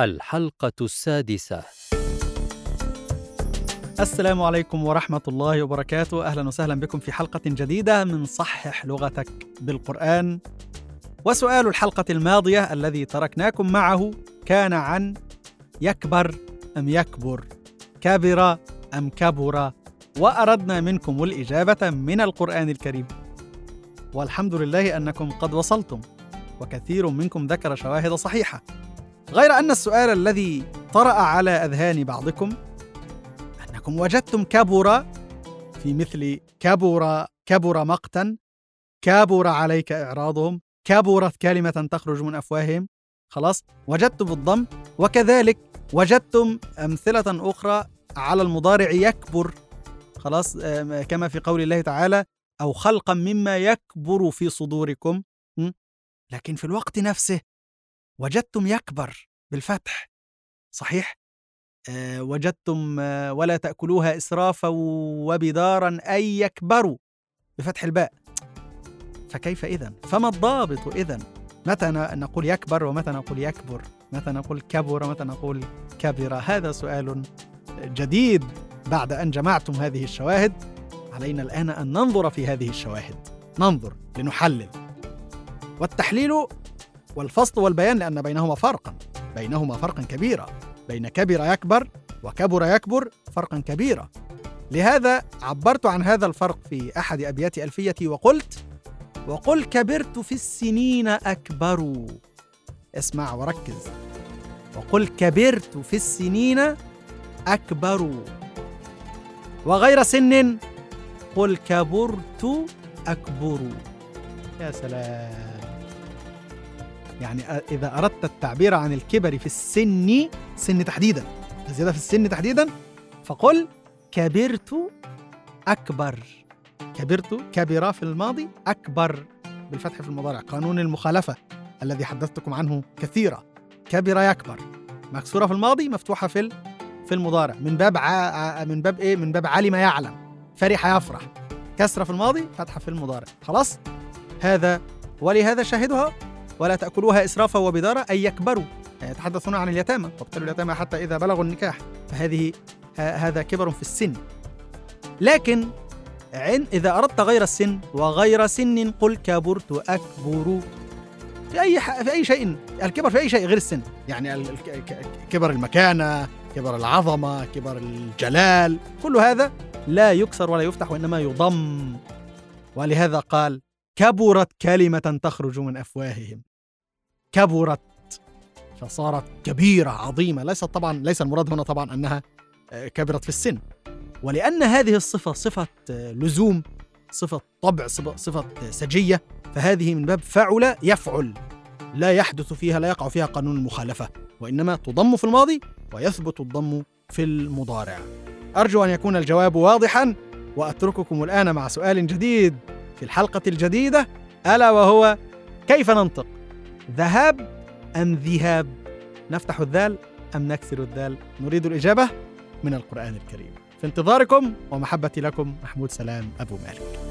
الحلقة السادسة. السلام عليكم ورحمة الله وبركاته. أهلا وسهلا بكم في حلقة جديدة من صحح لغتك بالقرآن. وسؤال الحلقة الماضية الذي تركناكم معه كان عن يكبر أم يكبر كبر أم كبر وأردنا منكم الإجابة من القرآن الكريم. والحمد لله أنكم قد وصلتم وكثير منكم ذكر شواهد صحيحة. غير أن السؤال الذي طرأ على أذهان بعضكم أنكم وجدتم كبر في مثل كبر كبر مقتا كبر عليك إعراضهم كبرت كلمة تخرج من أفواههم. خلاص؟ وجدت بالضم وكذلك وجدتم أمثلة أخرى على المضارع يكبر. خلاص؟ كما في قول الله تعالى أو خلقا مما يكبر في صدوركم. لكن في الوقت نفسه وجدتم يكبر بالفتح صحيح أه وجدتم أه ولا تأكلوها إسرافا وبدارا أي يكبروا بفتح الباء فكيف إذن؟ فما الضابط إذن؟ متى نقول يكبر ومتى نقول يكبر؟ متى نقول كبر ومتى نقول كبر؟ هذا سؤال جديد بعد أن جمعتم هذه الشواهد علينا الآن أن ننظر في هذه الشواهد ننظر لنحلل والتحليل والفصل والبيان لأن بينهما فرقا. بينهما فرقا كبيرا. بين كبر يكبر وكبر يكبر فرقا كبيرا. لهذا عبرت عن هذا الفرق في أحد أبيات ألفيتي وقلت وقل كبرت في السنين أكبر. اسمع وركز. وقل كبرت في السنين أكبر. وغير سن قل كبرت أكبر. يا سلام. يعني إذا أردت التعبير عن الكبر في السن سن تحديدا الزيادة في السن تحديدا فقل كبرت أكبر. كبرت كبر في الماضي أكبر. بالفتح في المضارع قانون المخالفة الذي حدثتكم عنه كثيرا كبر يكبر مكسورة في الماضي مفتوحة في في المضارع. من باب ع... من باب إيه؟ من باب علم يعلم. فرح يفرح. كسرة في الماضي فتحة في المضارع. خلاص؟ هذا ولهذا شاهدها ولا تأكلوها إسرافا وبدارا أي يكبروا. يعني يتحدثون عن اليتامى وابتلوا اليتامى حتى إذا بلغوا النكاح. فهذه هذا كبر في السن. لكن عن إذا أردت غير السن وغير سن قل كبرت أكبر في أي ح... في أي شيء الكبر في أي شيء غير السن. يعني كبر المكانة كبر العظمة كبر الجلال. كل هذا لا يكسر ولا يفتح وإنما يضم. ولهذا قال كبرت كلمة تخرج من أفواههم. كبرت فصارت كبيرة عظيمة. ليست طبعا ليس المراد هنا طبعا أنها كبرت في السن. ولأن هذه الصفة صفة لزوم صفة طبع صفة سجية فهذه من باب فعل يفعل. لا يحدث فيها لا يقع فيها قانون المخالفة وإنما تضم في الماضي ويثبت الضم في المضارع. أرجو أن يكون الجواب واضحا وأترككم الآن مع سؤال جديد. في الحلقة الجديدة ألا وهو كيف ننطق؟ ذهاب أم ذهاب؟ نفتح الذال أم نكسر الذال؟ نريد الإجابة من القرآن الكريم. في انتظاركم ومحبتي لكم محمود سلام أبو مالك.